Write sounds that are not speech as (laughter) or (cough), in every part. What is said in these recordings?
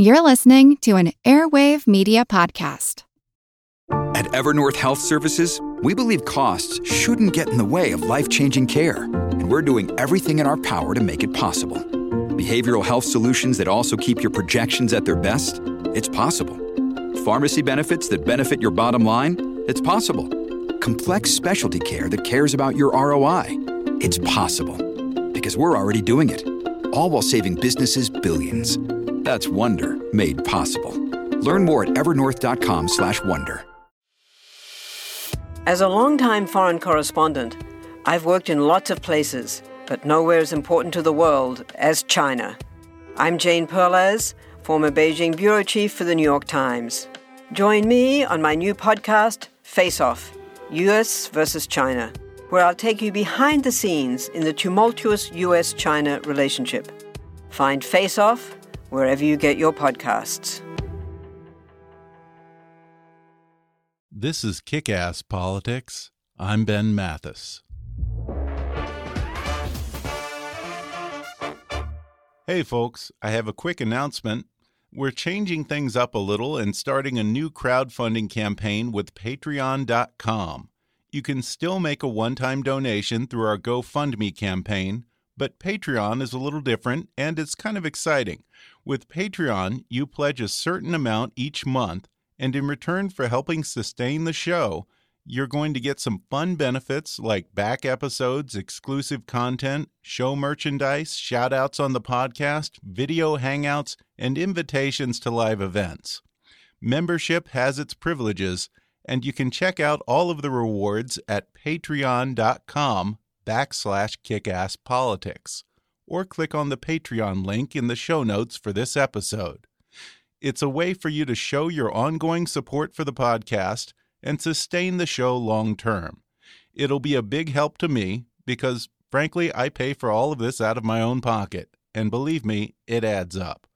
You're listening to an Airwave Media Podcast. At Evernorth Health Services, we believe costs shouldn't get in the way of life changing care, and we're doing everything in our power to make it possible. Behavioral health solutions that also keep your projections at their best? It's possible. Pharmacy benefits that benefit your bottom line? It's possible. Complex specialty care that cares about your ROI? It's possible. Because we're already doing it. All while saving businesses billions. That's Wonder made possible. Learn more at evernorth.com/wonder. As a longtime foreign correspondent, I've worked in lots of places, but nowhere as important to the world as China. I'm Jane Perlez, former Beijing bureau chief for the New York Times. Join me on my new podcast, Face Off US versus China, where I'll take you behind the scenes in the tumultuous US China relationship. Find Face Off wherever you get your podcasts. This is Kick Ass Politics. I'm Ben Mathis. Hey, folks, I have a quick announcement. We're changing things up a little and starting a new crowdfunding campaign with Patreon.com. You can still make a one time donation through our GoFundMe campaign, but Patreon is a little different and it's kind of exciting. With Patreon, you pledge a certain amount each month, and in return for helping sustain the show, you're going to get some fun benefits like back episodes, exclusive content, show merchandise, shout outs on the podcast, video hangouts, and invitations to live events. Membership has its privileges, and you can check out all of the rewards at patreon.com backslash kickasspolitics or click on the Patreon link in the show notes for this episode. It's a way for you to show your ongoing support for the podcast and sustain the show long term. It'll be a big help to me because, frankly, I pay for all of this out of my own pocket, and believe me, it adds up.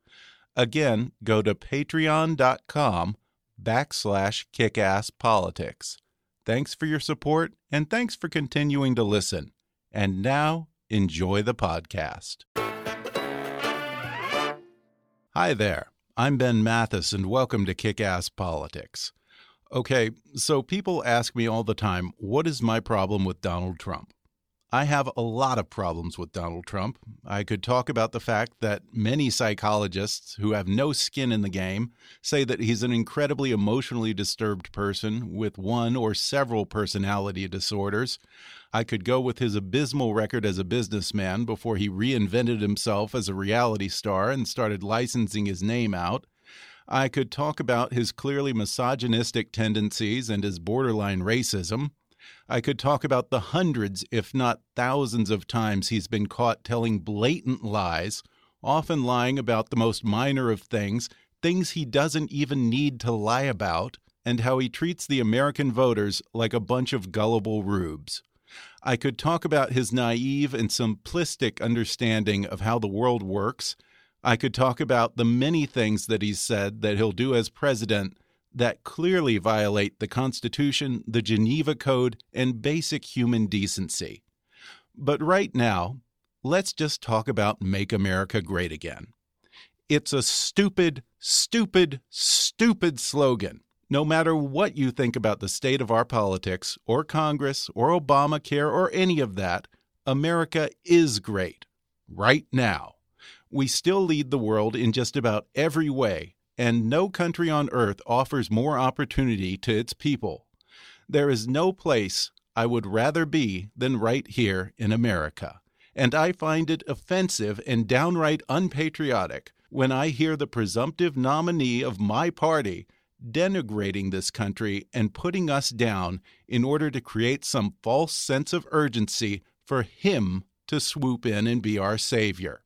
Again, go to patreon.com backslash kickasspolitics. Thanks for your support, and thanks for continuing to listen. And now, enjoy the podcast. Hi there. I'm Ben Mathis, and welcome to Kick Ass Politics. Okay, so people ask me all the time, what is my problem with Donald Trump? I have a lot of problems with Donald Trump. I could talk about the fact that many psychologists who have no skin in the game say that he's an incredibly emotionally disturbed person with one or several personality disorders. I could go with his abysmal record as a businessman before he reinvented himself as a reality star and started licensing his name out. I could talk about his clearly misogynistic tendencies and his borderline racism. I could talk about the hundreds, if not thousands, of times he's been caught telling blatant lies, often lying about the most minor of things, things he doesn't even need to lie about, and how he treats the American voters like a bunch of gullible rubes. I could talk about his naive and simplistic understanding of how the world works. I could talk about the many things that he's said that he'll do as president that clearly violate the Constitution, the Geneva Code, and basic human decency. But right now, let's just talk about Make America Great Again. It's a stupid, stupid, stupid slogan. No matter what you think about the state of our politics, or Congress, or Obamacare, or any of that, America is great. Right now. We still lead the world in just about every way and no country on earth offers more opportunity to its people. There is no place I would rather be than right here in America. And I find it offensive and downright unpatriotic when I hear the presumptive nominee of my party denigrating this country and putting us down in order to create some false sense of urgency for him to swoop in and be our savior.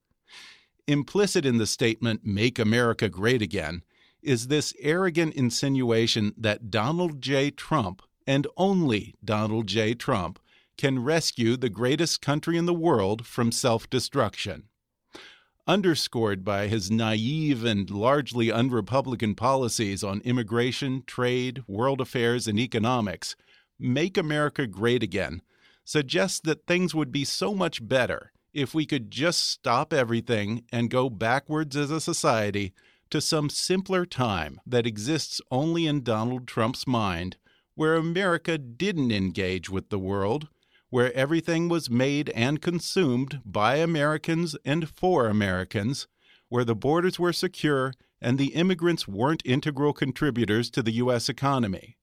Implicit in the statement, Make America Great Again, is this arrogant insinuation that Donald J. Trump, and only Donald J. Trump, can rescue the greatest country in the world from self destruction. Underscored by his naive and largely unrepublican policies on immigration, trade, world affairs, and economics, Make America Great Again suggests that things would be so much better if we could just stop everything and go backwards as a society to some simpler time that exists only in Donald Trump's mind, where America didn't engage with the world, where everything was made and consumed by Americans and for Americans, where the borders were secure and the immigrants weren't integral contributors to the U.S. economy,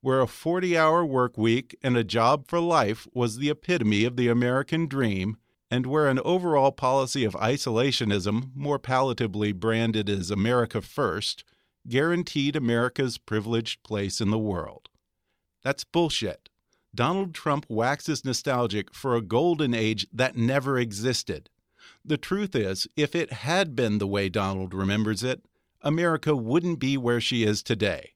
where a 40 hour work week and a job for life was the epitome of the American dream, and where an overall policy of isolationism, more palatably branded as America First, guaranteed America's privileged place in the world. That's bullshit. Donald Trump waxes nostalgic for a golden age that never existed. The truth is, if it had been the way Donald remembers it, America wouldn't be where she is today.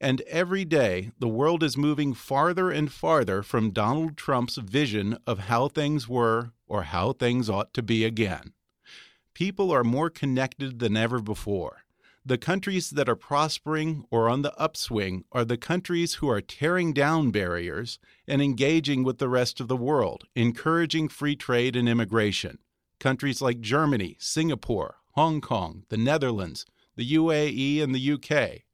And every day, the world is moving farther and farther from Donald Trump's vision of how things were or how things ought to be again. People are more connected than ever before. The countries that are prospering or on the upswing are the countries who are tearing down barriers and engaging with the rest of the world, encouraging free trade and immigration. Countries like Germany, Singapore, Hong Kong, the Netherlands, the UAE, and the UK.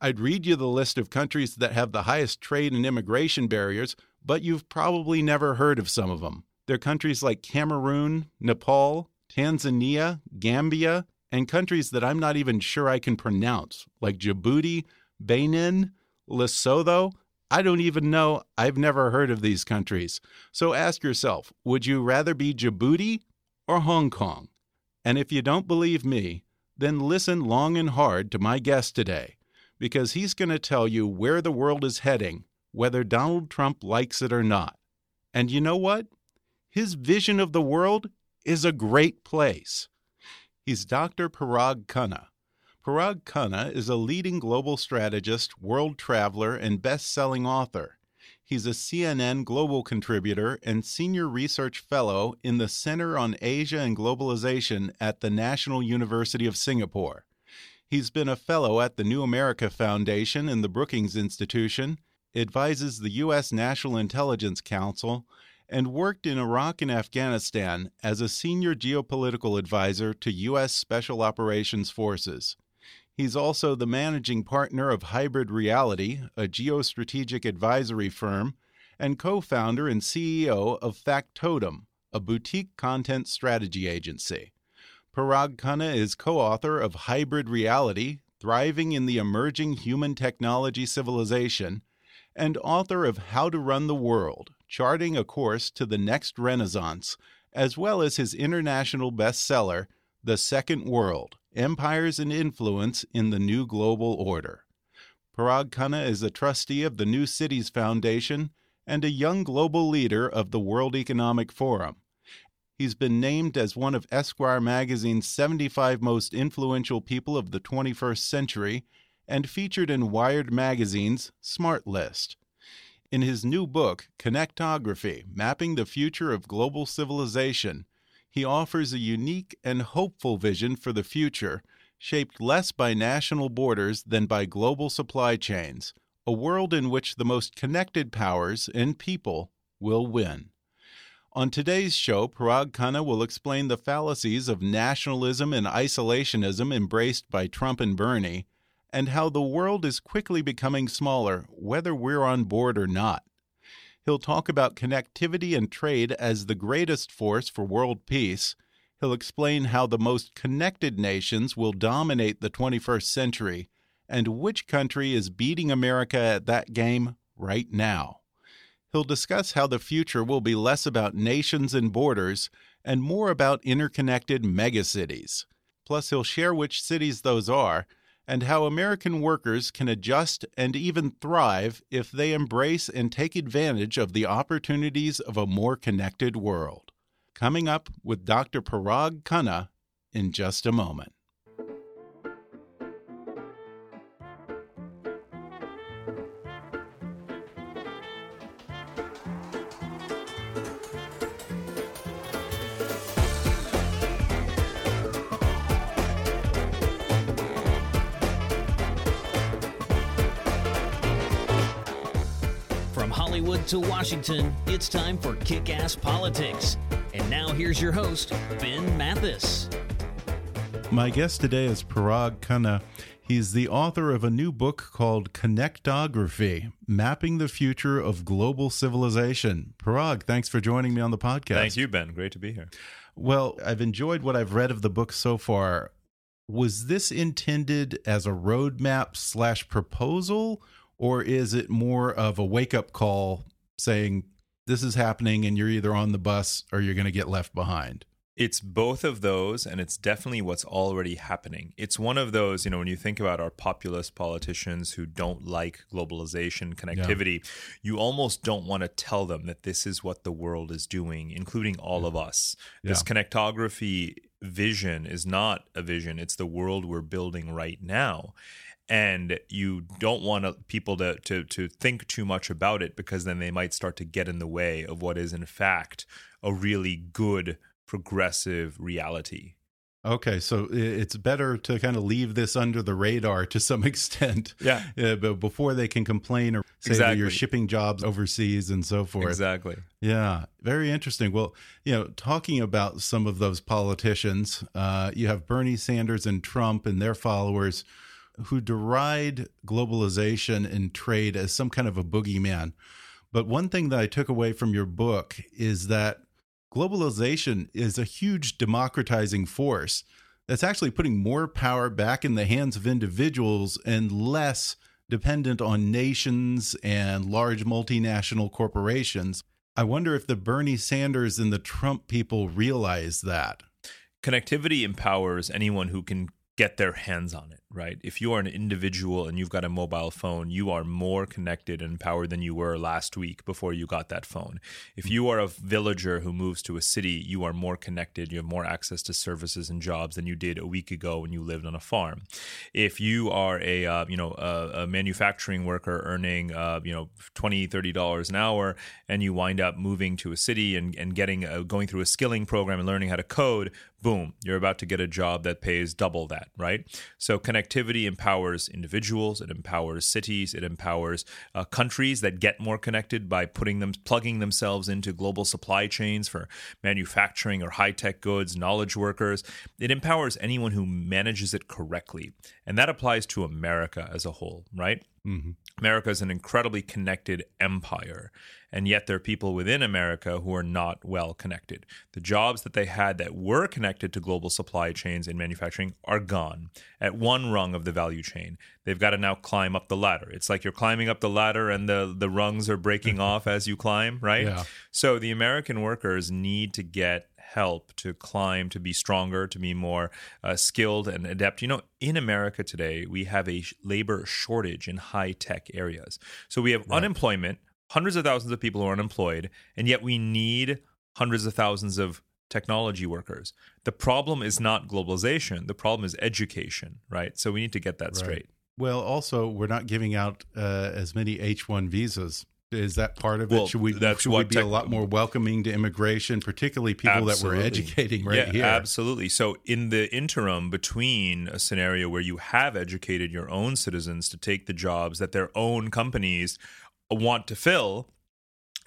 I'd read you the list of countries that have the highest trade and immigration barriers, but you've probably never heard of some of them. They're countries like Cameroon, Nepal, Tanzania, Gambia, and countries that I'm not even sure I can pronounce, like Djibouti, Benin, Lesotho. I don't even know. I've never heard of these countries. So ask yourself would you rather be Djibouti or Hong Kong? And if you don't believe me, then listen long and hard to my guest today, because he's going to tell you where the world is heading, whether Donald Trump likes it or not. And you know what? His vision of the world is a great place. He's Dr. Parag Khanna. Parag Khanna is a leading global strategist, world traveler, and best selling author. He's a CNN Global contributor and senior research fellow in the Center on Asia and Globalization at the National University of Singapore. He's been a fellow at the New America Foundation and the Brookings Institution, advises the U.S. National Intelligence Council, and worked in Iraq and Afghanistan as a senior geopolitical advisor to U.S. Special Operations Forces. He's also the managing partner of Hybrid Reality, a geostrategic advisory firm, and co founder and CEO of Factotum, a boutique content strategy agency. Parag Khanna is co author of Hybrid Reality Thriving in the Emerging Human Technology Civilization, and author of How to Run the World Charting a Course to the Next Renaissance, as well as his international bestseller, The Second World Empires and Influence in the New Global Order. Parag Khanna is a trustee of the New Cities Foundation and a young global leader of the World Economic Forum. He's been named as one of Esquire magazine's 75 most influential people of the 21st century and featured in Wired magazine's Smart List. In his new book, Connectography Mapping the Future of Global Civilization, he offers a unique and hopeful vision for the future, shaped less by national borders than by global supply chains, a world in which the most connected powers and people will win. On today's show, Parag Khanna will explain the fallacies of nationalism and isolationism embraced by Trump and Bernie, and how the world is quickly becoming smaller, whether we're on board or not. He'll talk about connectivity and trade as the greatest force for world peace. He'll explain how the most connected nations will dominate the 21st century and which country is beating America at that game right now. He'll discuss how the future will be less about nations and borders and more about interconnected megacities. Plus, he'll share which cities those are and how American workers can adjust and even thrive if they embrace and take advantage of the opportunities of a more connected world. Coming up with Dr. Parag Khanna in just a moment. Hollywood to Washington, it's time for Kick Ass Politics. And now here's your host, Ben Mathis. My guest today is Parag Khanna. He's the author of a new book called Connectography Mapping the Future of Global Civilization. Parag, thanks for joining me on the podcast. Thank you, Ben. Great to be here. Well, I've enjoyed what I've read of the book so far. Was this intended as a roadmap slash proposal, or is it more of a wake up call saying this is happening and you're either on the bus or you're going to get left behind? It's both of those, and it's definitely what's already happening. It's one of those, you know, when you think about our populist politicians who don't like globalization, connectivity, yeah. you almost don't want to tell them that this is what the world is doing, including all yeah. of us. Yeah. This connectography vision is not a vision, it's the world we're building right now and you don't want people to, to to think too much about it because then they might start to get in the way of what is in fact a really good progressive reality. Okay, so it's better to kind of leave this under the radar to some (laughs) extent. Yeah. Uh, but before they can complain or say exactly. that you're shipping jobs overseas and so forth. Exactly. Yeah. Very interesting. Well, you know, talking about some of those politicians, uh, you have Bernie Sanders and Trump and their followers who deride globalization and trade as some kind of a boogeyman. But one thing that I took away from your book is that globalization is a huge democratizing force that's actually putting more power back in the hands of individuals and less dependent on nations and large multinational corporations. I wonder if the Bernie Sanders and the Trump people realize that. Connectivity empowers anyone who can get their hands on it, right? If you are an individual and you've got a mobile phone, you are more connected and empowered than you were last week before you got that phone. If you are a villager who moves to a city, you are more connected, you have more access to services and jobs than you did a week ago when you lived on a farm. If you are a uh, you know a, a, manufacturing worker earning uh, you know 20 30 dollars an hour and you wind up moving to a city and, and getting a, going through a skilling program and learning how to code, boom, you're about to get a job that pays double that, right? So connectivity empowers individuals, it empowers cities, it empowers uh, countries that get more connected by putting them, plugging themselves into global supply chains for manufacturing or high tech goods, knowledge workers. It empowers anyone who manages it correctly, and that applies to America as a whole, right? Mm-hmm. America is an incredibly connected empire, and yet there are people within America who are not well connected. The jobs that they had that were connected to global supply chains in manufacturing are gone at one rung of the value chain. They've got to now climb up the ladder. It's like you're climbing up the ladder and the, the rungs are breaking (laughs) off as you climb, right? Yeah. So the American workers need to get help to climb, to be stronger, to be more uh, skilled and adept. You know, in America today, we have a labor shortage in high tech areas. So we have right. unemployment, hundreds of thousands of people who are unemployed, and yet we need hundreds of thousands of technology workers. The problem is not globalization, the problem is education, right? So we need to get that right. straight. Well, also, we're not giving out uh, as many H 1 visas is that part of it? Well, should we, should we be a lot more welcoming to immigration, particularly people absolutely. that we're educating right yeah, here? Absolutely. So, in the interim between a scenario where you have educated your own citizens to take the jobs that their own companies want to fill,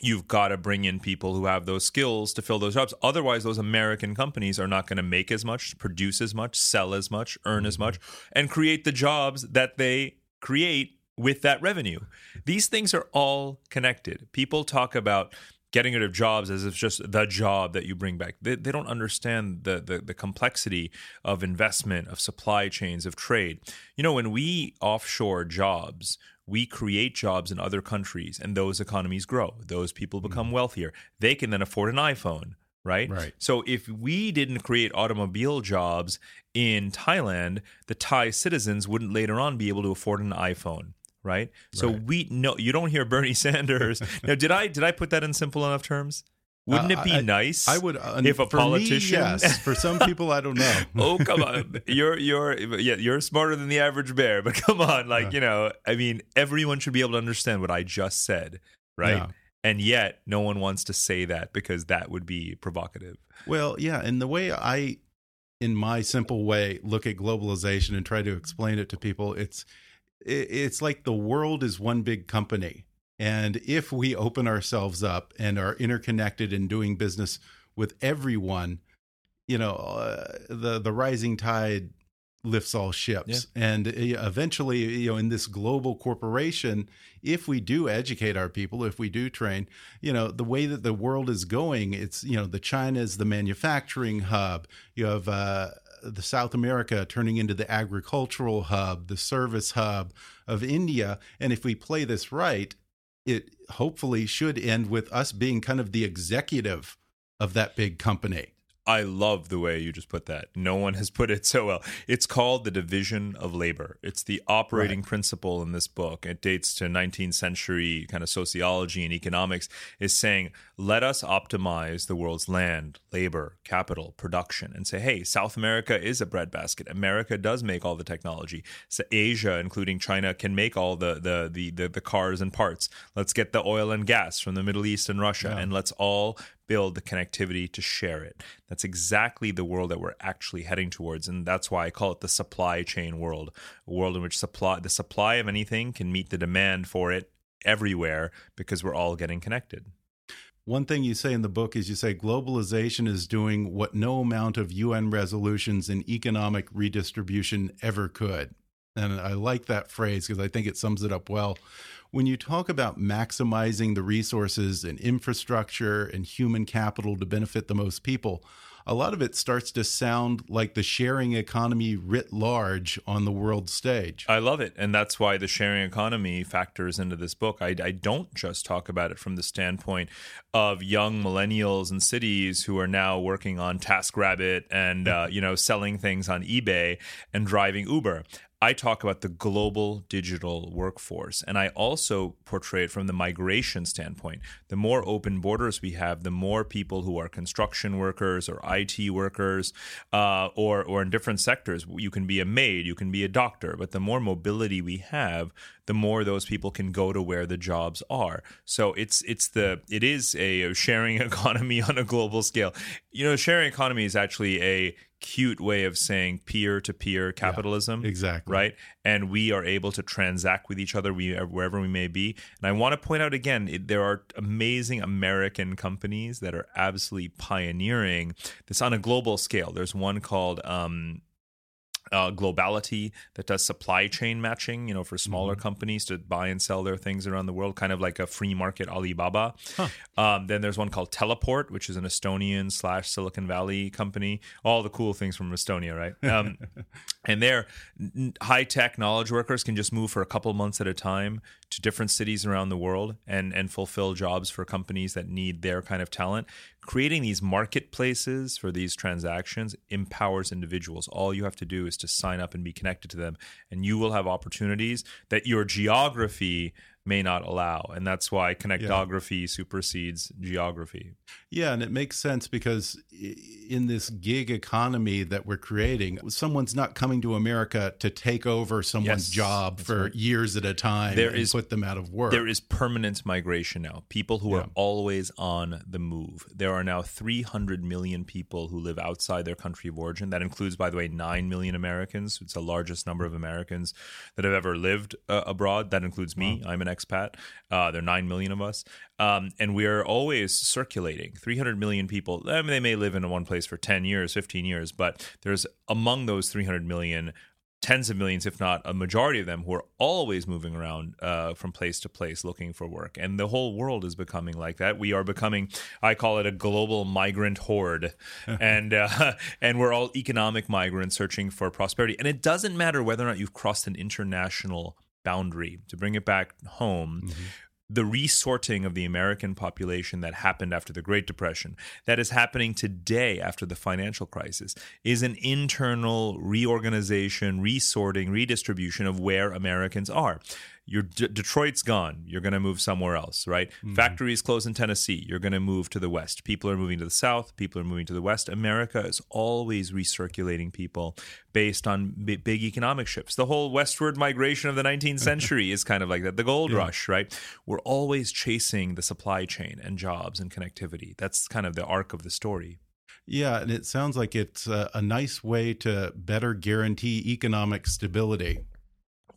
you've got to bring in people who have those skills to fill those jobs. Otherwise, those American companies are not going to make as much, produce as much, sell as much, earn mm-hmm. as much, and create the jobs that they create with that revenue. These things are all connected. People talk about getting rid of jobs as if it's just the job that you bring back. They, they don't understand the, the, the complexity of investment, of supply chains, of trade. You know, when we offshore jobs, we create jobs in other countries and those economies grow. Those people become mm-hmm. wealthier. They can then afford an iPhone. Right? Right. So if we didn't create automobile jobs in Thailand, the Thai citizens wouldn't later on be able to afford an iPhone right? So right. we know you don't hear Bernie (laughs) Sanders. now, did I did I put that in simple enough terms? Wouldn't uh, it be I, nice? I would uh, if a politician. Me, yes. For some (laughs) people, I don't know. oh come on, (laughs) you're you're yeah you're smarter than the average bear. But come on, like yeah. you know, I mean, everyone should be able to understand what I just said, right? Yeah. And yet, no one wants to say that because that would be provocative. Well, yeah, and the way I, in my simple way, look at globalization and try to explain it to people, it's it's like the world is one big company. And if we open ourselves up and are interconnected and doing business with everyone, you know, uh, the the rising tide lifts all ships. Yeah. And uh, eventually, you know, in this global corporation, if we do educate our people, if we do train, you know, the way that the world is going, it's, you know, the China is the manufacturing hub. You have uh, the South America turning into the agricultural hub, the service hub of India. And if we play this right, it hopefully should end with us being kind of the executive of that big company. I love the way you just put that. No one has put it so well. It's called the division of labor. It's the operating right. principle in this book. It dates to 19th century kind of sociology and economics is saying, let us optimize the world's land, labor, capital, production and say, hey, South America is a breadbasket. America does make all the technology. So Asia, including China, can make all the the the the, the cars and parts. Let's get the oil and gas from the Middle East and Russia yeah. and let's all build the connectivity to share it. That's exactly the world that we're actually heading towards, and that's why I call it the supply chain world, a world in which supply the supply of anything can meet the demand for it everywhere because we're all getting connected. One thing you say in the book is you say globalization is doing what no amount of UN resolutions in economic redistribution ever could. And I like that phrase because I think it sums it up well when you talk about maximizing the resources and infrastructure and human capital to benefit the most people, a lot of it starts to sound like the sharing economy writ large on the world stage. I love it. And that's why the sharing economy factors into this book. I, I don't just talk about it from the standpoint of young millennials in cities who are now working on TaskRabbit and, uh, you know, selling things on eBay and driving Uber. I talk about the global digital workforce, and I also portray it from the migration standpoint. The more open borders we have, the more people who are construction workers or IT workers, uh, or or in different sectors, you can be a maid, you can be a doctor, but the more mobility we have, the more those people can go to where the jobs are. So it's it's the it is a sharing (laughs) economy on a global scale. You know, sharing economy is actually a cute way of saying peer to peer capitalism. Yeah, exactly. Right. And we are able to transact with each other we, wherever we may be. And I want to point out again, it, there are amazing American companies that are absolutely pioneering this on a global scale. There's one called um, uh, globality that does supply chain matching you know for smaller mm-hmm. companies to buy and sell their things around the world kind of like a free market alibaba huh. um, then there's one called teleport which is an estonian slash silicon valley company all the cool things from estonia right um, (laughs) and there high tech knowledge workers can just move for a couple months at a time to different cities around the world and and fulfill jobs for companies that need their kind of talent creating these marketplaces for these transactions empowers individuals. All you have to do is to sign up and be connected to them and you will have opportunities that your geography may not allow. And that's why connectography yeah. supersedes geography. Yeah, and it makes sense because in this gig economy that we're creating, someone's not coming to America to take over someone's yes, job for right. years at a time there and is, put them out of work. There is permanent migration now. People who yeah. are always on the move. There are now 300 million people who live outside their country of origin. That includes, by the way, 9 million Americans. It's the largest number of Americans that have ever lived uh, abroad. That includes me. Wow. I'm an expat. Uh, there are 9 million of us. Um, and we're always circulating 300 million people. I mean, they may live in one place for 10 years, 15 years, but there's among those 300 million tens of millions, if not a majority of them, who are always moving around uh, from place to place looking for work. And the whole world is becoming like that. We are becoming, I call it a global migrant horde, (laughs) and uh, and we're all economic migrants searching for prosperity. And it doesn't matter whether or not you've crossed an international boundary to bring it back home. Mm-hmm. The resorting of the American population that happened after the Great Depression, that is happening today after the financial crisis, is an internal reorganization, resorting, redistribution of where Americans are your D- Detroit's gone. You're going to move somewhere else, right? Mm-hmm. Factories close in Tennessee. You're going to move to the west. People are moving to the south. People are moving to the west. America is always recirculating people based on b- big economic shifts. The whole westward migration of the 19th (laughs) century is kind of like that. The gold yeah. rush, right? We're always chasing the supply chain and jobs and connectivity. That's kind of the arc of the story. Yeah, and it sounds like it's a, a nice way to better guarantee economic stability.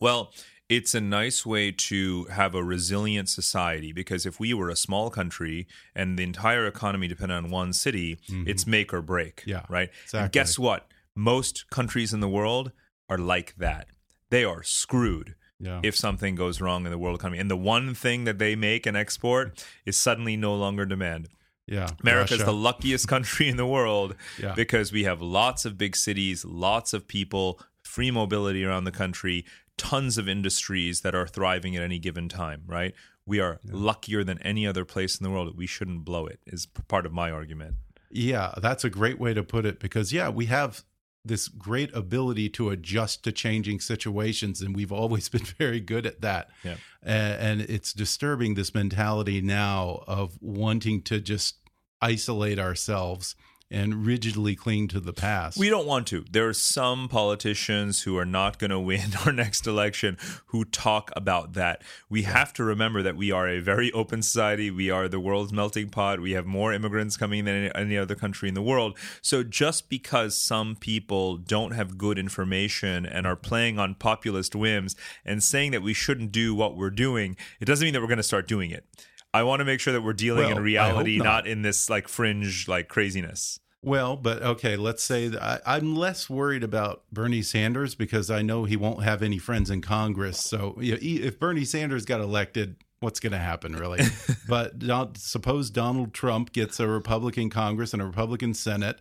Well, it's a nice way to have a resilient society because if we were a small country and the entire economy depended on one city, it's make or break. Mm-hmm. Yeah, Right. exactly. And guess what? Most countries in the world are like that. They are screwed Yeah. if something goes wrong in the world economy. And the one thing that they make and export is suddenly no longer demand. yeah. America's Russia. the luckiest country in the world Yeah. because we have lots of big cities, lots of people, free mobility around the country, tons of industries that are thriving at any given time, right? We are luckier than any other place in the world. We shouldn't blow it, is part of my argument. Yeah, that's a great way to put it because, yeah, we have this great ability to adjust to changing situations, and we've always (laughs) been very good at that. Yeah. And it's disturbing this mentality now of wanting to just isolate ourselves and rigidly cling to the past. We don't want to. There are some politicians who are not going to win (laughs) our next election who talk about that. We have to remember that we are a very open society. We are the world's melting pot. We have more immigrants coming than any, other country in the world. So just because some people don't have good information and are playing on populist whims and saying that we shouldn't do what we're doing, it doesn't mean that we're going to start doing it. I want to make sure that we're dealing Well, in reality, not. not in this like fringe like craziness. Well, but okay, let's say that I, I'm less worried about Bernie Sanders because I know he won't have any friends in Congress. So you know, if Bernie Sanders got elected, what's going to happen, really? (laughs) but Don- suppose Donald Trump gets a Republican Congress and a Republican Senate,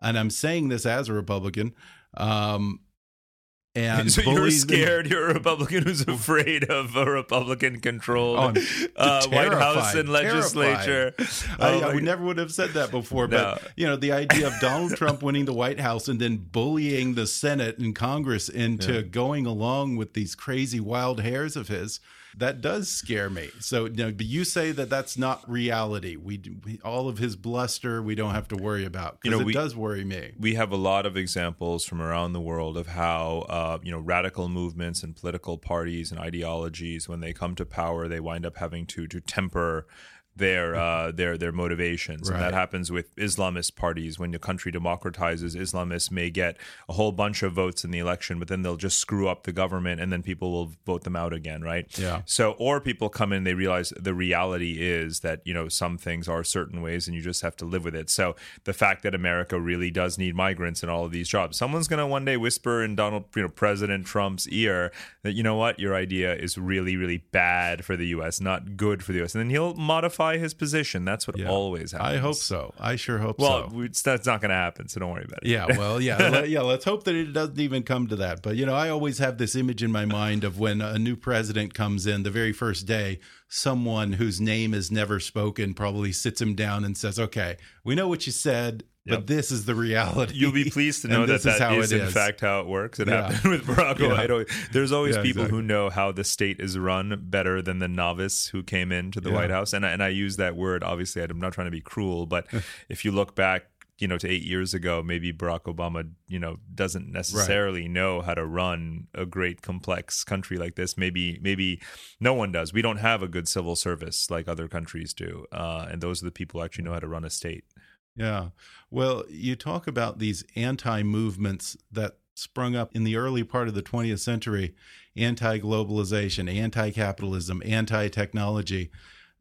and I'm saying this as a Republican. Um, and so you're scared. You're a Republican who's afraid of a Republican-controlled Oh, uh, White House and legislature. I, would never would have said that before, No. but you know the idea of Donald (laughs) Trump winning the White House and then bullying the Senate and Congress into going along with these crazy wild hairs of his that does scare me. So, you, know, but you say that that's not reality. We, we all of his bluster we don't have to worry about because You know, it we- does worry me. we have a lot of examples from around the world of how uh, you know radical movements and political parties and ideologies, when they come to power, they wind up having to to temper their uh, their their motivations, and that happens with Islamist parties. When the country democratizes, Islamists may get a whole bunch of votes in the election, but then they'll just screw up the government, and then people will vote them out again, right? Yeah. So, or people come in, they realize the reality is that, you know, some things are certain ways and you just have to live with it. So, the fact that America really does need migrants in all of these jobs, someone's going to one day whisper in Donald, you know, President Trump's ear that, you know what, your idea is really, really bad for the U.S., not good for the U.S. And then he'll modify his position. That's what Yeah. always happens. I hope so. I sure hope Well, so. Well, that's not going to happen. So, don't worry about it. Yeah, well, yeah, (laughs) let, yeah. Let's hope that it doesn't even come to that. But you know, I always have this image in my mind of when a new president comes in, the very first day, someone whose name is never spoken probably sits him down and says, "Okay, we know what you said, but Yep. this is the reality." You'll be pleased to (laughs) know that this is that how is, in is. fact how it works. It Yeah. happened (laughs) with (laughs) Barack. Obama. There's always Yeah, people exactly. who know how the state is run better than the novice who came into the. White House. And I, and I use that word obviously. I'm not trying to be cruel, but if you look back. You know, to eight years ago, maybe Barack Obama, you know, doesn't necessarily know how to run a great complex country like this. Maybe, maybe no one does. We don't have a good civil service like other countries do, uh, and those are the people who actually know how to run a state. Yeah. Well, you talk about these anti movements that sprung up in the early part of the 20th century anti globalization, anti capitalism, anti technology.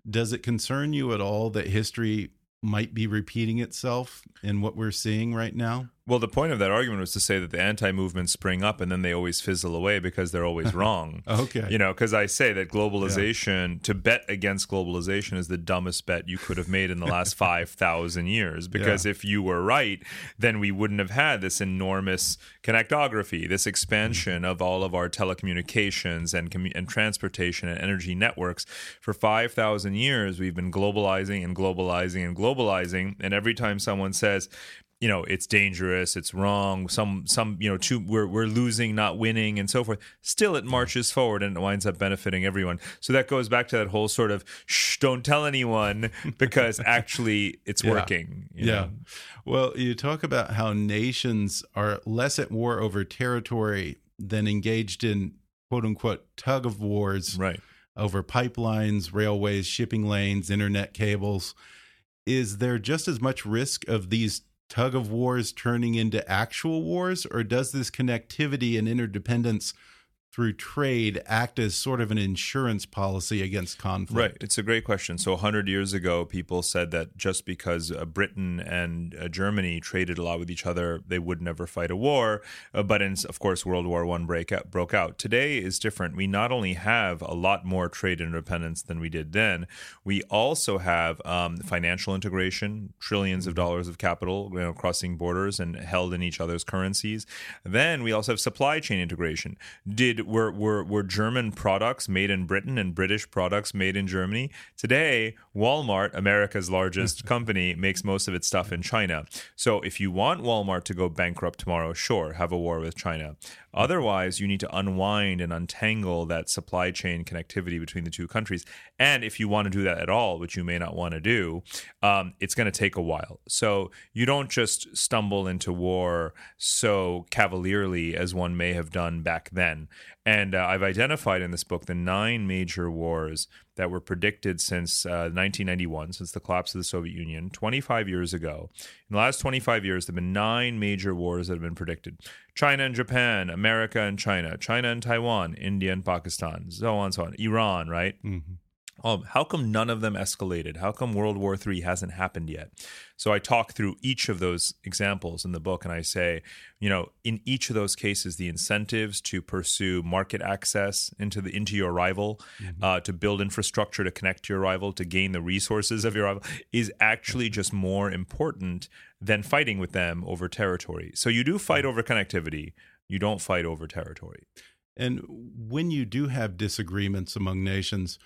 Does it concern you at all that history might be repeating itself in what we're seeing right now? Well, the point of that argument was to say that the anti movements spring up and then they always fizzle away because they're always (laughs) wrong. Okay. You know, because I say that globalization, to bet against globalization is the dumbest bet you could have made in the last (laughs) 5,000 years. Because if you were right, then we wouldn't have had this enormous connectography, this expansion mm-hmm. of all of our telecommunications and, commu- and transportation and energy networks. For 5,000 years, we've been globalizing and globalizing and globalizing. And every time someone says, you know it's dangerous it's wrong some some you know two we're we're losing not winning and so forth still it marches forward and it winds up benefiting everyone so that goes back to that whole sort of shh don't tell anyone (laughs) because actually it's Yeah. working you yeah. know? Well, you talk about how nations are less at war over territory than engaged in quote unquote tug of wars right over pipelines, railways, shipping lanes, internet cables. Is there just as much risk of these tug of wars turning into actual wars, or does this connectivity and interdependence through trade act as sort of an insurance policy against conflict? Right. It's a great question. So, 100 years ago, people said that just because uh, Britain and uh, Germany traded a lot with each other, they would never fight a war. Uh, but, in, of course, World War One break out, broke out. Today is different. We not only have a lot more trade independence than we did then, we also have um, financial integration, trillions of dollars of capital you know, crossing borders and held in each other's currencies. Then we also have supply chain integration. Did were, were were German products made in Britain and British products made in Germany. Today, Walmart, America's largest (laughs) company, makes most of its stuff in China. So if you want Walmart to go bankrupt tomorrow, sure, have a war with China. Otherwise, you need to unwind and untangle that supply chain connectivity between the two countries. And if you want to do that at all, which you may not want to do, um, it's going to take a while. So you don't just stumble into war so cavalierly as one may have done back then. And uh, I've identified in this book the nine major wars that were predicted since uh, 1991, since the collapse of the Soviet Union, 25 years ago. In the last 25 years, there have been nine major wars that have been predicted China and Japan, America and China, China and Taiwan, India and Pakistan, so on and so on, Iran, right? Mm-hmm. Um, how come none of them escalated? How come World War III hasn't happened yet? So I talk through each of those examples in the book and I say, you know, in each of those cases, the incentives to pursue market access into the into your rival, mm-hmm. uh, to build infrastructure to connect to your rival, to gain the resources of your rival, is actually just more important than fighting with them over territory. So you do fight over connectivity, you don't fight over territory. And when you do have disagreements among nations,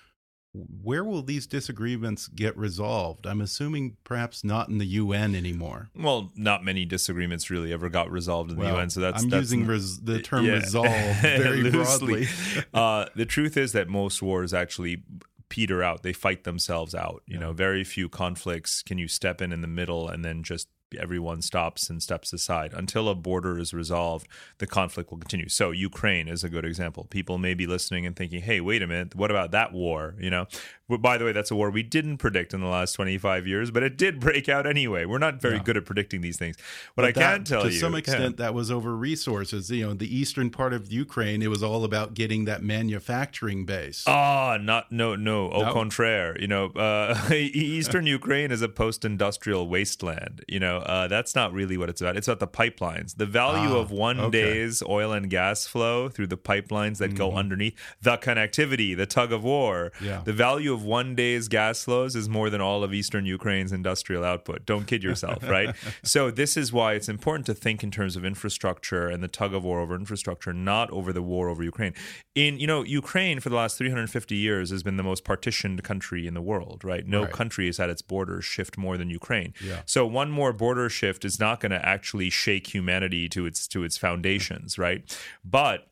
where will these disagreements get resolved? I'm assuming perhaps not in the UN anymore. Well, not many disagreements really ever got resolved in well, the UN. So that's I'm that's, using the term yeah. resolve (laughs) very broadly. (laughs) uh, the truth is that most wars actually peter out. They fight themselves out. You yeah. know, very few conflicts can you step in in the middle and then just everyone stops and steps aside. Until a border is resolved, the conflict will continue. So Ukraine is a good example. People may be listening and thinking, "Hey, wait a minute, what about that war?" You know. But by the way, that's a war we didn't predict in the last 25 years, but it did break out anyway. We're not very yeah. good at predicting these things. What but I that, can tell to you, to some extent, that was over resources. You know, the eastern part of Ukraine, it was all about getting that manufacturing base. Ah, not no no. Au no. contraire, you know, uh, (laughs) eastern Ukraine is a post-industrial wasteland. You know, uh, that's not really what it's about. It's about the pipelines. The value ah, of one okay. day's oil and gas flow through the pipelines that mm -hmm. go mm-hmm. underneath, the connectivity, the tug of war, yeah. the value of one day's gas flows is more than all of eastern Ukraine's industrial output. Don't kid yourself, (laughs) right? so this is why it's important to think in terms of infrastructure and the tug of war over infrastructure, not over the war over Ukraine. In you know, Ukraine for the last 350 years has been the most partitioned country in the world, right? No right. country has had its borders shift more than Ukraine. Yeah. So one more border shift is not going to actually shake humanity to its to its foundations, right? But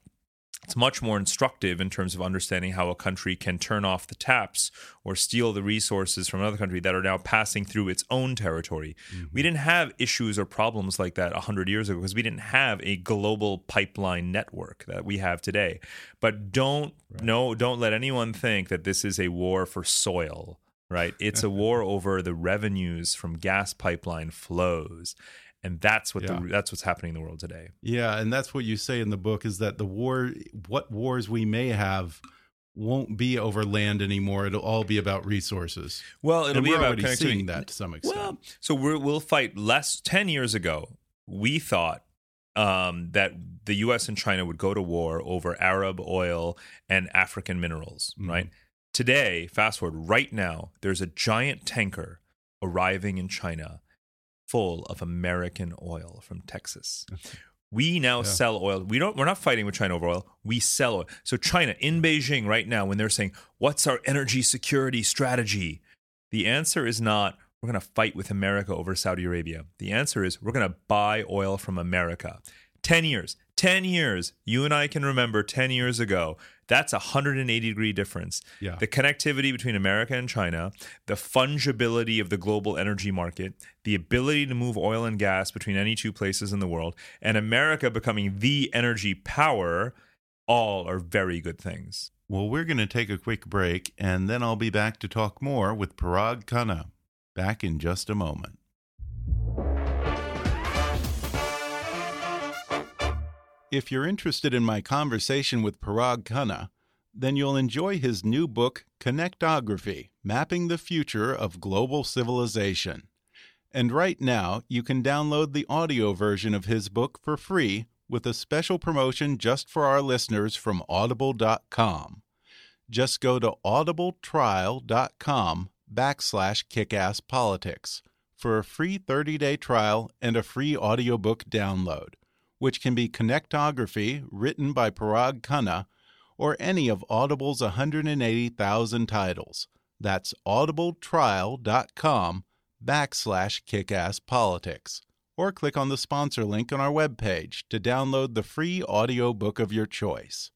it's much more instructive in terms of understanding how a country can turn off the taps or steal the resources from another country that are now passing through its own territory. Mm-hmm. We didn't have issues or problems like that 100 years ago because we didn't have a global pipeline network that we have today. But don't right. no don't let anyone think that this is a war for soil, right? It's a (laughs) war over the revenues from gas pipeline flows and that's what yeah. the that's what's happening in the world today. Yeah, and that's what you say in the book is that the war, what wars we may have, won't be over land anymore. It'll all be about resources. Well, it'll and be about seeing that to some extent. Well, so we will fight less. Ten years ago, we thought um, that the U.S. and China would go to war over Arab oil and African minerals. Mm -hmm. Right today, fast forward right now, there's a giant tanker arriving in China full of American oil from Texas. (laughs) We now yeah. sell oil. We don't. We're not fighting with China over oil. We sell oil. So China in Beijing right now, when they're saying, "What's our energy security strategy?" The answer is not we're going to fight with America over Saudi Arabia. The answer is we're going to buy oil from America. 10 years. 10 years. You and I can remember 10 years ago. That's a 180 degree difference. Yeah. The connectivity between America and China, the fungibility of the global energy market, the ability to move oil and gas between any two places in the world, and America becoming the energy power all are very good things. Well, we're going to take a quick break, and then I'll be back to talk more with Parag Khanna. Back in just a moment. If you're interested in my conversation with Parag Khanna, then you'll enjoy his new book, Connectography Mapping the Future of Global Civilization. And right now, you can download the audio version of his book for free with a special promotion just for our listeners from audible.com. Just go to audibletrial.com backslash kickasspolitics for a free 30-day trial and a free audiobook download, which can be Connectography written by Parag Khanna or any of Audible's 180,000 titles. That's audibletrial.com backslash kickasspolitics or click on the sponsor link on our webpage to download the free audiobook of your choice.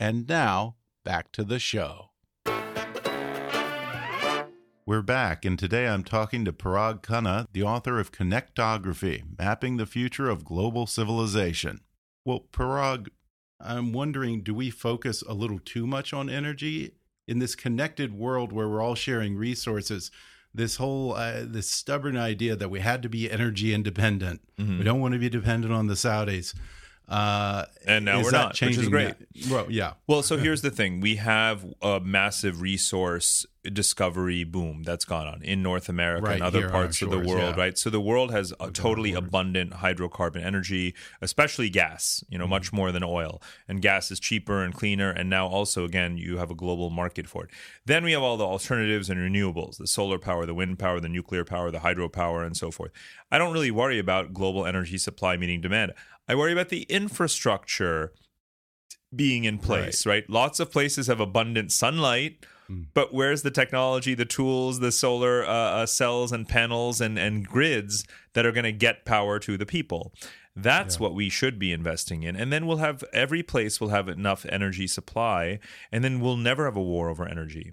And now, back to the show. We're back, and today I'm talking to Parag Khanna, the author of Connectography Mapping the Future of Global Civilization. Well, Parag, I'm wondering do we focus a little too much on energy in this connected world where we're all sharing resources? This whole uh, this stubborn idea that we had to be energy independent. Mm -hmm. We don't want to be dependent on the Saudis. Uh, and now we're not, which is great. That? Well, yeah. Well, so here's the thing: we have a massive resource discovery boom that's gone on in North America right, and other parts of the world, yeah. right? So the world has a totally abundant hydrocarbon energy, especially gas. You know, mm-hmm. much more than oil, and gas is cheaper and cleaner. And now also, again, you have a global market for it. Then we have all the alternatives and renewables: the solar power, the wind power, the nuclear power, the hydropower, and so forth. I don't really worry about global energy supply meeting demand. I worry about the infrastructure being in place, right? right? Lots of places have abundant sunlight, mm. but where's the technology, the tools, the solar uh, uh, cells and panels and, and grids that are going to get power to the people? That's yeah. what we should be investing in. And then we'll have every place will have enough energy supply, and then we'll never have a war over energy.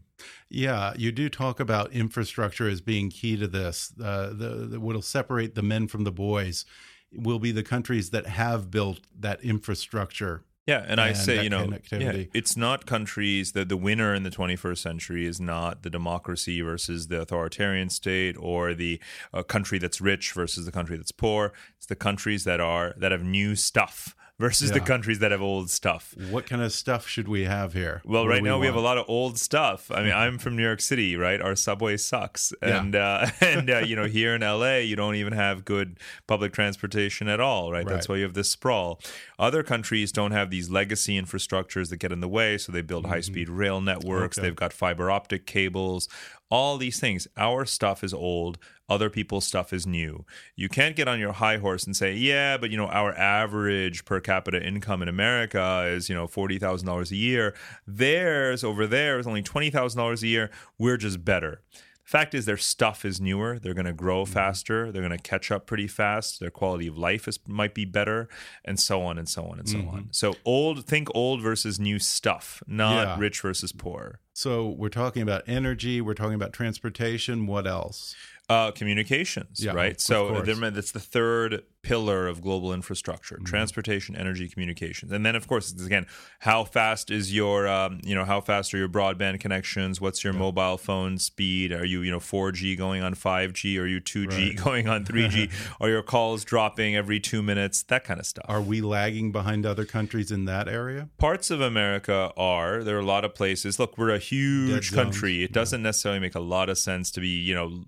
Yeah, you do talk about infrastructure as being key to this. Uh, the, the what'll separate the men from the boys will be the countries that have built that infrastructure yeah, and, and I say, you know, yeah, it's not countries that the winner in the 21st century is not the democracy versus the authoritarian state or the uh, country that's rich versus the country that's poor. It's the countries that are that have new stuff versus yeah. the countries that have old stuff. What kind of stuff should we have here? Well, what right we now want? we have a lot of old stuff. I mean, (laughs) I'm from New York City, right? Our subway sucks, and yeah. uh, (laughs) and uh, you know here in LA you don't even have good public transportation at all, right? right? That's why you have this sprawl. Other countries don't have these legacy infrastructures that get in the way, so they build mm-hmm. high speed rail networks. Okay. They've got fiber optic cables all these things. Our stuff is old, other people's stuff is new. You can't get on your high horse and say, "Yeah, but you know, our average per capita income in America is, you know, $40,000 a year. Theirs over there is only $20,000 a year. We're just better." Fact is, their stuff is newer. They're going to grow mm-hmm. faster. They're going to catch up pretty fast. Their quality of life is might be better, and so on and so on and so mm-hmm. on. So old, think old versus new stuff, not yeah. rich versus poor. So we're talking about energy. We're talking about transportation. What else? Uh, communications, yeah, right? So that's the third pillar of global infrastructure: mm-hmm. transportation, energy, communications, and then of course, again, how fast is your, um, you know, how fast are your broadband connections? What's your yeah. mobile phone speed? Are you, you know, 4G going on 5G? Are you 2G right. (laughs) going on 3G? (laughs) are your calls dropping every two minutes? That kind of stuff. Are we lagging behind other countries in that area? Parts of America are. There are a lot of places. Look, we're a huge country. It doesn't yeah. necessarily make a lot of sense to be, you know,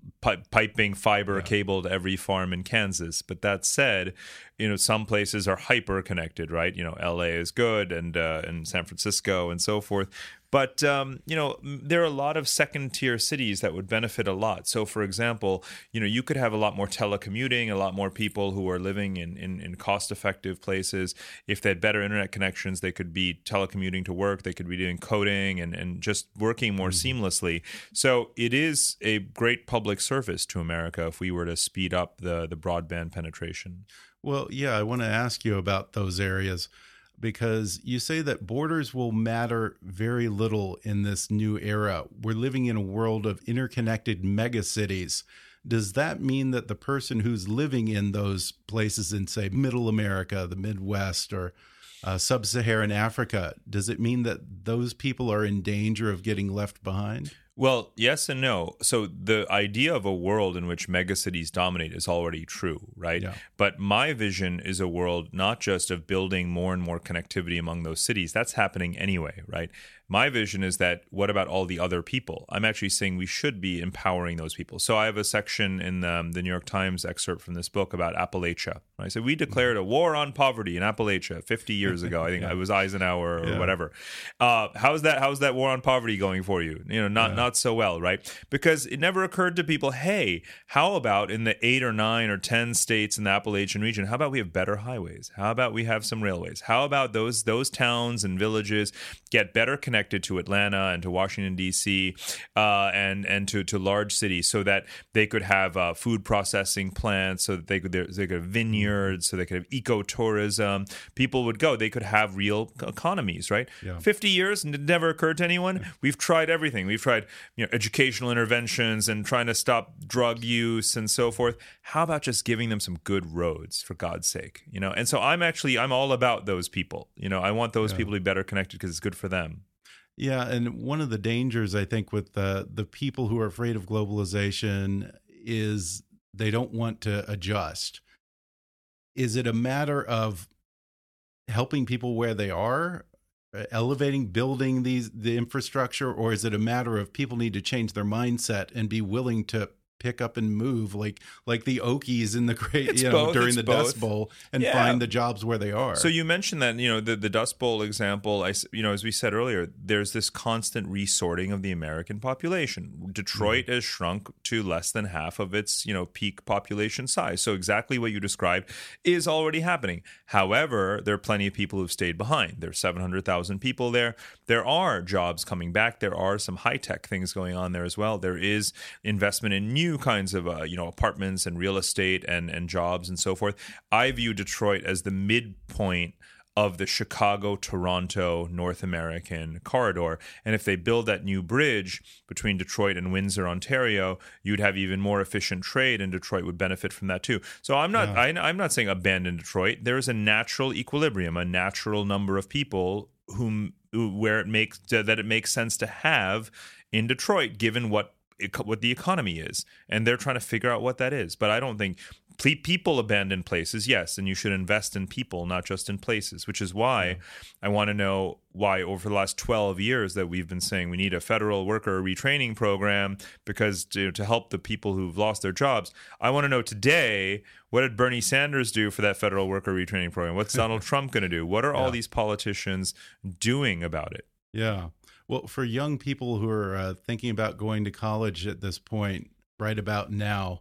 piping fiber yeah. cable to every farm in Kansas. But that said, said you know, some places are hyper connected, right? You know, LA is good and uh, and San Francisco and so forth. But um, you know, there are a lot of second tier cities that would benefit a lot. So, for example, you know, you could have a lot more telecommuting, a lot more people who are living in, in, in cost effective places. If they had better internet connections, they could be telecommuting to work. They could be doing coding and, and just working more mm-hmm. seamlessly. So, it is a great public service to America if we were to speed up the the broadband penetration. Well, yeah, I want to ask you about those areas because you say that borders will matter very little in this new era. We're living in a world of interconnected megacities. Does that mean that the person who's living in those places in, say, Middle America, the Midwest, or uh, Sub Saharan Africa, does it mean that those people are in danger of getting left behind? Well, yes and no. So the idea of a world in which megacities dominate is already true, right? Yeah. But my vision is a world not just of building more and more connectivity among those cities. That's happening anyway, right? My vision is that what about all the other people? I'm actually saying we should be empowering those people. So I have a section in um, the New York Times excerpt from this book about Appalachia. I said we declared a war on poverty in Appalachia 50 years ago. I think (laughs) it was Eisenhower or Yeah. whatever. Uh, how's that? How's that war on poverty going for you? You know, not not so well, right? Because it never occurred to people, hey, how about in the eight or nine or ten states in the Appalachian region? How about we have better highways? How about we have some railways? How about those those towns and villages get better connected to Atlanta and to Washington D.C. Uh, and and to to large cities so that they could have uh, food processing plants, so that they could they could have vineyards, so they could have ecotourism. People would go. They could have real economies, right? Yeah. 50 years and it never occurred to anyone. We've tried everything. We've tried, you know, educational interventions and trying to stop drug use and so forth. How about just giving them some good roads for God's sake, you know? And so I'm actually I'm all about those people. You know, I want those people to be better connected because it's good for them. Yeah, and one of the dangers I think with the the people who are afraid of globalization is they don't want to adjust. Is it a matter of helping people where they are, elevating, building these the infrastructure, or is it a matter of people need to change their mindset and be willing to pick up and move like like the Okies in the great It's you know both, during the both. Dust Bowl and Yeah. find the jobs where they are. So you mentioned that you know the the Dust Bowl example. I you know as we said earlier, there's this constant resorting of the American population. Detroit mm-hmm. has shrunk to less than half of its you know peak population size. So exactly what you described is already happening. However, there are plenty of people who've stayed behind. There's 700,000 people there. There are jobs coming back. There are some high tech things going on there as well. There is investment in new kinds of uh, you know apartments and real estate and and jobs and so forth. I view Detroit as the midpoint of the Chicago Toronto North American corridor. And if they build that new bridge between Detroit and Windsor, Ontario, you'd have even more efficient trade, and Detroit would benefit from that too. So I'm not I, I'm not saying abandon Detroit. There is a natural equilibrium, a natural number of people whom where it makes that it makes sense to have in Detroit, given what what the economy is, and they're trying to figure out what that is. But I don't think people abandon places. Yes, and you should invest in people, not just in places. Which is why I want to know why over the last twelve years that we've been saying we need a federal worker retraining program because to, to help the people who've lost their jobs. I want to know today what did Bernie Sanders do for that federal worker retraining program? What's Donald (laughs) Trump going to do? What are all Yeah. these politicians doing about it? Yeah. Well, for young people who are uh, thinking about going to college at this point, right about now,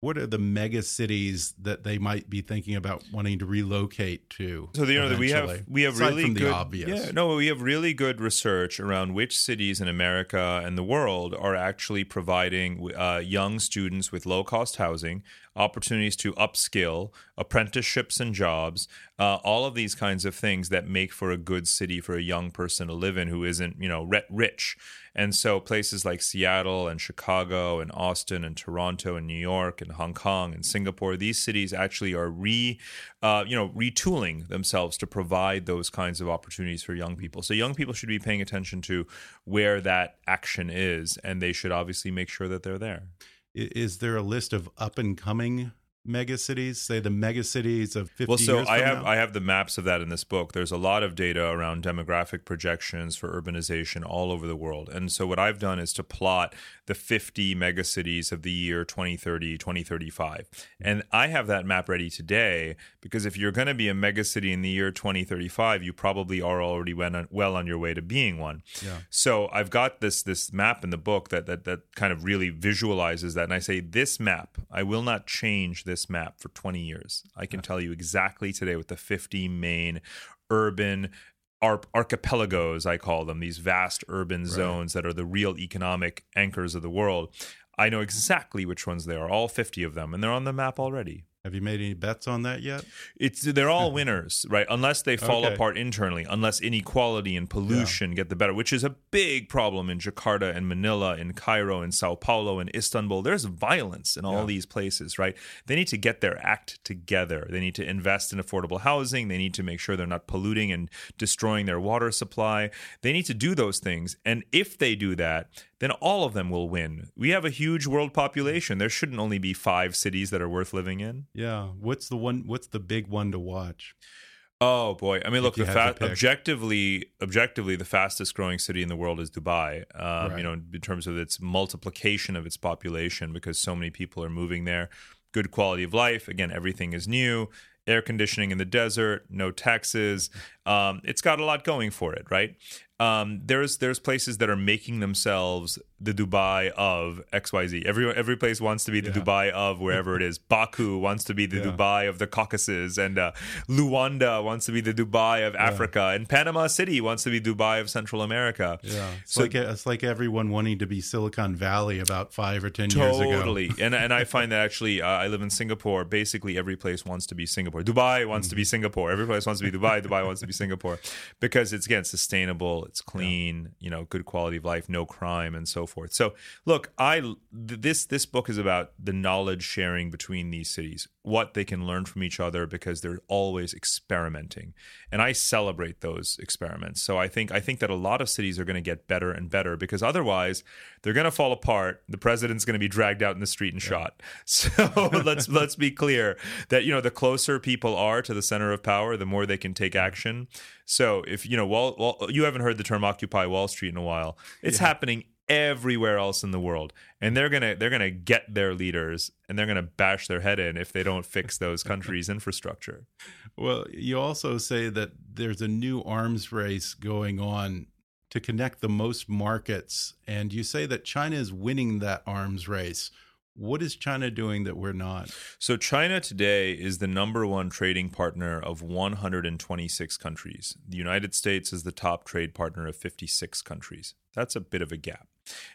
what are the mega cities that they might be thinking about wanting to relocate to? So you know we have we have Aside really good the obvious. yeah no we have really good research around which cities in America and the world are actually providing uh, young students with low cost housing opportunities to upskill apprenticeships and jobs uh, all of these kinds of things that make for a good city for a young person to live in who isn't you know rich and so places like Seattle and Chicago and Austin and Toronto and New York and Hong Kong and Singapore, these cities actually are re, uh, you know, retooling themselves to provide those kinds of opportunities for young people. So young people should be paying attention to where that action is, and they should obviously make sure that they're there. Is there a list of up and coming mega cities? Say the mega cities of 50 Well, so I have now? I have the maps of that in this book. There's a lot of data around demographic projections for urbanization all over the world. And so what I've done is to plot the 50 megacities of the year 2030, 2035. And I have that map ready today because if you're going to be a megacity in the year 2035, you probably are already well on, well on your way to being one. Yeah. So I've got this this map in the book that that that kind of really visualizes that, and I say this map, I will not change this map for 20 years. I can tell you exactly today with the 50 main urban ar- archipelagos, I call them, these vast urban zones that are the real economic anchors of the world. I know exactly which ones they are, all 50 of them, and they're on the map already. Have you made any bets on that yet? It's they're all (laughs) winners, right? Unless they fall Okay. apart internally, unless inequality and pollution get the better, which is a big problem in Jakarta and Manila, in Cairo, in Sao Paulo, and Istanbul. There's violence in all these places, right? They need to get their act together. They need to invest in affordable housing. They need to make sure they're not polluting and destroying their water supply. They need to do those things, and if they do that, then all of them will win. We have a huge world population. There shouldn't only be five cities that are worth living in. Yeah. What's the one? What's the big one to watch? Oh boy! I mean, look, the fa- objectively, objectively, the fastest growing city in the world is Dubai. Um, Right. You know, in terms of its multiplication of its population, because so many people are moving there. Good quality of life. Again, everything is new. Air conditioning in the desert, no taxes. (laughs) Um, it's got a lot going for it, right? Um, there's there's places that are making themselves the Dubai of X Y Z. Every every place wants to be the Yeah. Dubai of wherever it is. (laughs) Baku wants to be the Yeah. Dubai of the Caucasus, and uh, Luanda wants to be the Dubai of Africa, and Panama City wants to be Dubai of Central America. Yeah. It's So- like it's like everyone wanting to be Silicon Valley about five or ten years ago. Totally, and and I find that actually, uh, I live in Singapore. Basically, every place wants to be Singapore. Dubai wants to be Singapore. Every place wants to be Dubai. Dubai wants to be Singapore, because it's again sustainable, it's clean, you know, good quality of life, no crime, and so forth. So, look, I this this book is about the knowledge sharing between these cities, what they can learn from each other, because they're always experimenting, and I celebrate those experiments. So I think I think that a lot of cities are going to get better and better because otherwise they're going to fall apart. The president's going to be dragged out in the street and shot. (laughs) So let's (laughs) let's be clear that you know the closer people are to the center of power, the more they can take action. So if you know, Wall, Wall, you haven't heard the term "Occupy Wall Street" in a while, it's happening everywhere else in the world, and they're gonna they're gonna get their leaders and they're gonna bash their head in if they don't fix those countries' (laughs) infrastructure. Well, you also say that there's a new arms race going on to connect the most markets, and you say that China is winning that arms race. What is China doing that we're not? So China today is the number one trading partner of 126 countries. The United States is the top trade partner of 56 countries. That's a bit of a gap.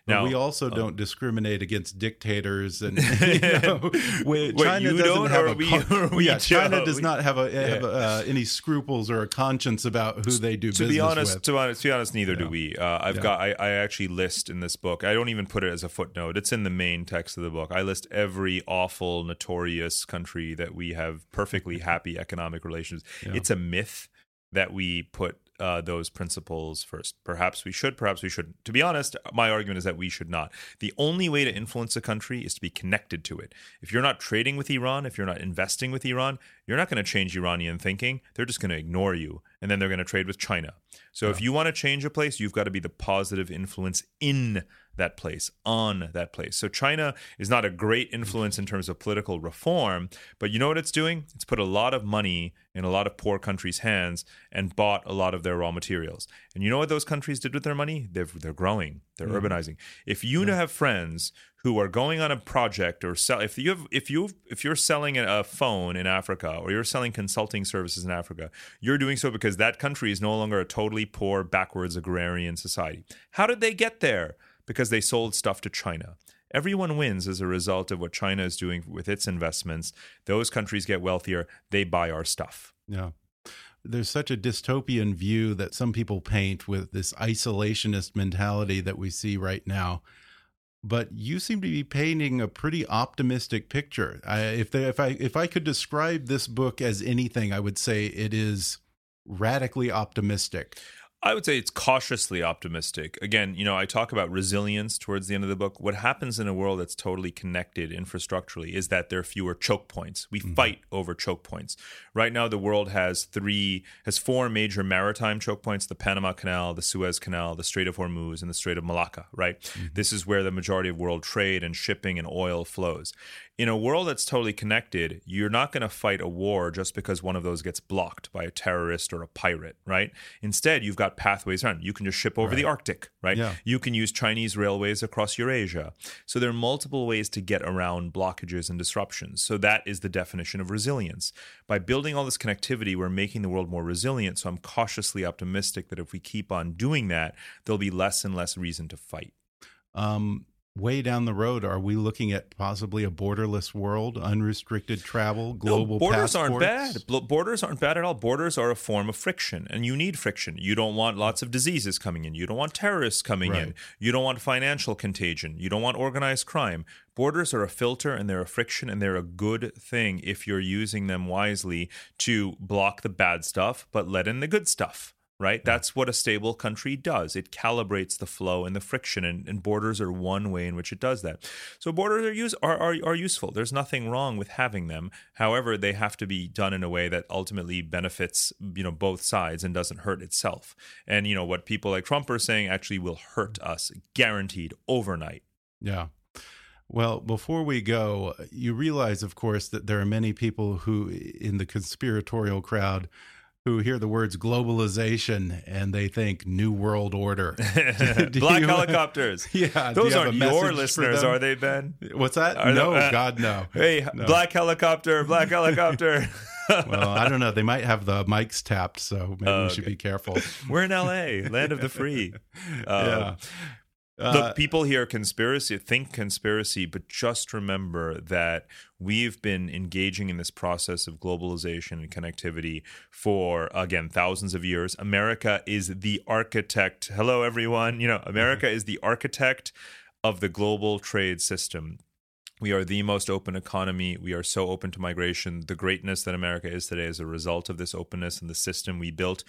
Now we also um, don't discriminate against dictators, and (laughs) (laughs) you know, Wait, China doesn't have a we- we yeah, China don't? does not have a have Yeah. uh, any scruples or a conscience about who they do to business be honest, with. to be honest, to be honest, neither do we. Uh, I've Yeah. got. I, I actually list in this book. I don't even put it as a footnote. It's in the main text of the book. I list every awful, notorious country that we have perfectly (laughs) happy economic relations. Yeah. It's a myth that we put uh, those principles first. Perhaps we should. Perhaps we shouldn't. To be honest, my argument is that we should not. The only way to influence a country is to be connected to it. If you're not trading with Iran, if you're not investing with Iran, you're not going to change Iranian thinking. They're just going to ignore you, and then they're going to trade with China. So if you want to change a place, you've got to be the positive influence in that place, on that place. So China is not a great influence in terms of political reform, but you know what it's doing? It's put a lot of money in a lot of poor countries' hands and bought a lot of their raw materials. And you know what those countries did with their money? They're, they're growing, they're mm-hmm. urbanizing. If you have friends who are going on a project or sell if you have if you if you're selling a phone in Africa or you're selling consulting services in Africa, you're doing so because that country is no longer a totally poor, backwards agrarian society. How did they get there? Because they sold stuff to China. Everyone wins as a result of what China is doing with its investments. Those countries get wealthier, they buy our stuff. Yeah. There's such a dystopian view that some people paint with this isolationist mentality that we see right now. But you seem to be painting a pretty optimistic picture. I, if they, if I if I could describe this book as anything, I would say it is radically optimistic. I would say it's cautiously optimistic. Again, you know, I talk about resilience towards the end of the book. What happens in a world that's totally connected infrastructurally is that there are fewer choke points. We mm-hmm. fight over choke points. Right now, the world has three, has four major maritime choke points: the Panama Canal, the Suez Canal, the Strait of Hormuz, and the Strait of Malacca. Right. Mm-hmm. This is where the majority of world trade and shipping and oil flows. In a world that's totally connected, you're not going to fight a war just because one of those gets blocked by a terrorist or a pirate, right? Instead, you've got pathways around. You can just ship over the Arctic, right? Yeah. You can use Chinese railways across Eurasia. So there are multiple ways to get around blockages and disruptions. So that is the definition of resilience. By building all this connectivity, we're making the world more resilient. So I'm cautiously optimistic that if we keep on doing that, there'll be less and less reason to fight. Um, way down the road, are we looking at possibly a borderless world, unrestricted travel, global no, borders aren't bad. Borders aren't bad at all. Borders are a form of friction, and you need friction. You don't want lots of diseases coming in. You don't want terrorists coming Right. in. You don't want financial contagion. You don't want organized crime. Borders are a filter and they're a friction and they're a good thing if you're using them wisely to block the bad stuff, but let in the good stuff. Right? That's what a stable country does. It calibrates the flow and the friction, and, and borders are one way in which it does that. So borders are, use, are, are, are useful. There's nothing wrong with having them. However, they have to be done in a way that ultimately benefits you know both sides and doesn't hurt itself. And you know what people like Trump are saying actually will hurt us, guaranteed overnight. Yeah. Well, before we go, you realize, of course, that there are many people who, in the conspiratorial crowd, who hear the words globalization and they think new world order. (laughs) (laughs) Black (laughs) you, helicopters. Yeah. Those aren't your listeners, are they, Ben? What's that? Are no, uh, God, no. Hey, no. black helicopter, black helicopter. well, I don't know. They might have the mics tapped, so maybe we should be careful. We're in LA, land of the free. Uh, yeah. Uh, Look, people hear conspiracy, think conspiracy, but just remember that we've been engaging in this process of globalization and connectivity for, again, thousands of years. America is the architect. Hello, everyone. You know, America (laughs) is the architect of the global trade system. We are the most open economy. We are so open to migration. The greatness that America is today is a result of this openness and the system we built.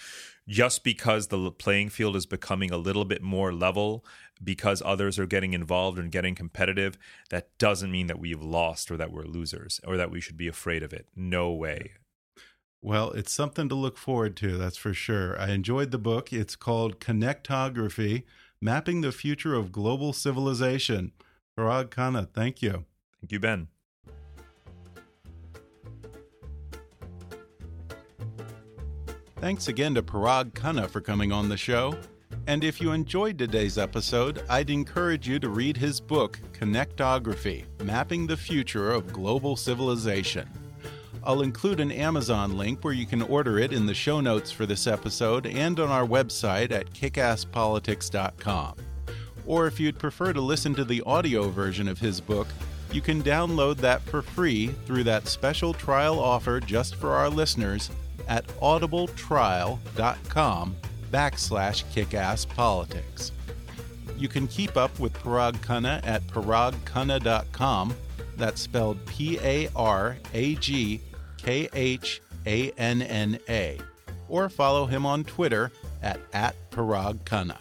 Just because the playing field is becoming a little bit more level because others are getting involved and getting competitive, that doesn't mean that we've lost or that we're losers or that we should be afraid of it. No way. Well, it's something to look forward to, that's for sure. I enjoyed the book. It's called Connectography Mapping the Future of Global Civilization. Parag Khanna, thank you. Thank you, Ben. Thanks again to Parag Khanna for coming on the show. And if you enjoyed today's episode, I'd encourage you to read his book, Connectography Mapping the Future of Global Civilization. I'll include an Amazon link where you can order it in the show notes for this episode and on our website at kickasspolitics.com. Or if you'd prefer to listen to the audio version of his book, you can download that for free through that special trial offer just for our listeners at audibletrial.com backslash kickasspolitics. You can keep up with Parag Khanna at paragkhanna.com. That's spelled P A R A G K H A N N A. Or follow him on Twitter at, at Parag Khanna.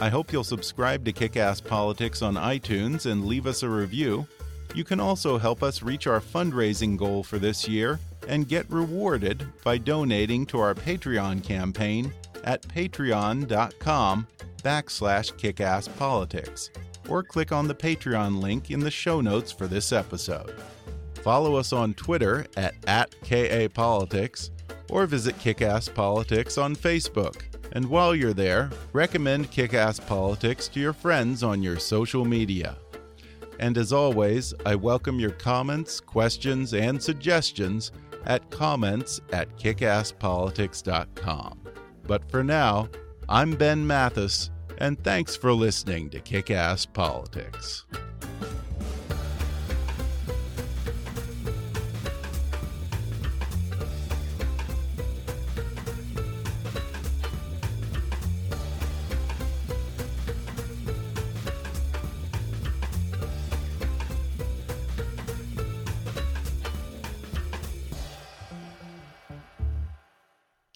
I hope you'll subscribe to Kickass Politics on iTunes and leave us a review. You can also help us reach our fundraising goal for this year and get rewarded by donating to our Patreon campaign at patreon.com backslash kickasspolitics or click on the Patreon link in the show notes for this episode. Follow us on Twitter at, at KAPolitics or visit Kickass Politics on Facebook. And while you're there, recommend Kickass Politics to your friends on your social media. And as always, I welcome your comments, questions, and suggestions at comments at kickasspolitics.com. But for now, I'm Ben Mathis, and thanks for listening to Kick Ass Politics.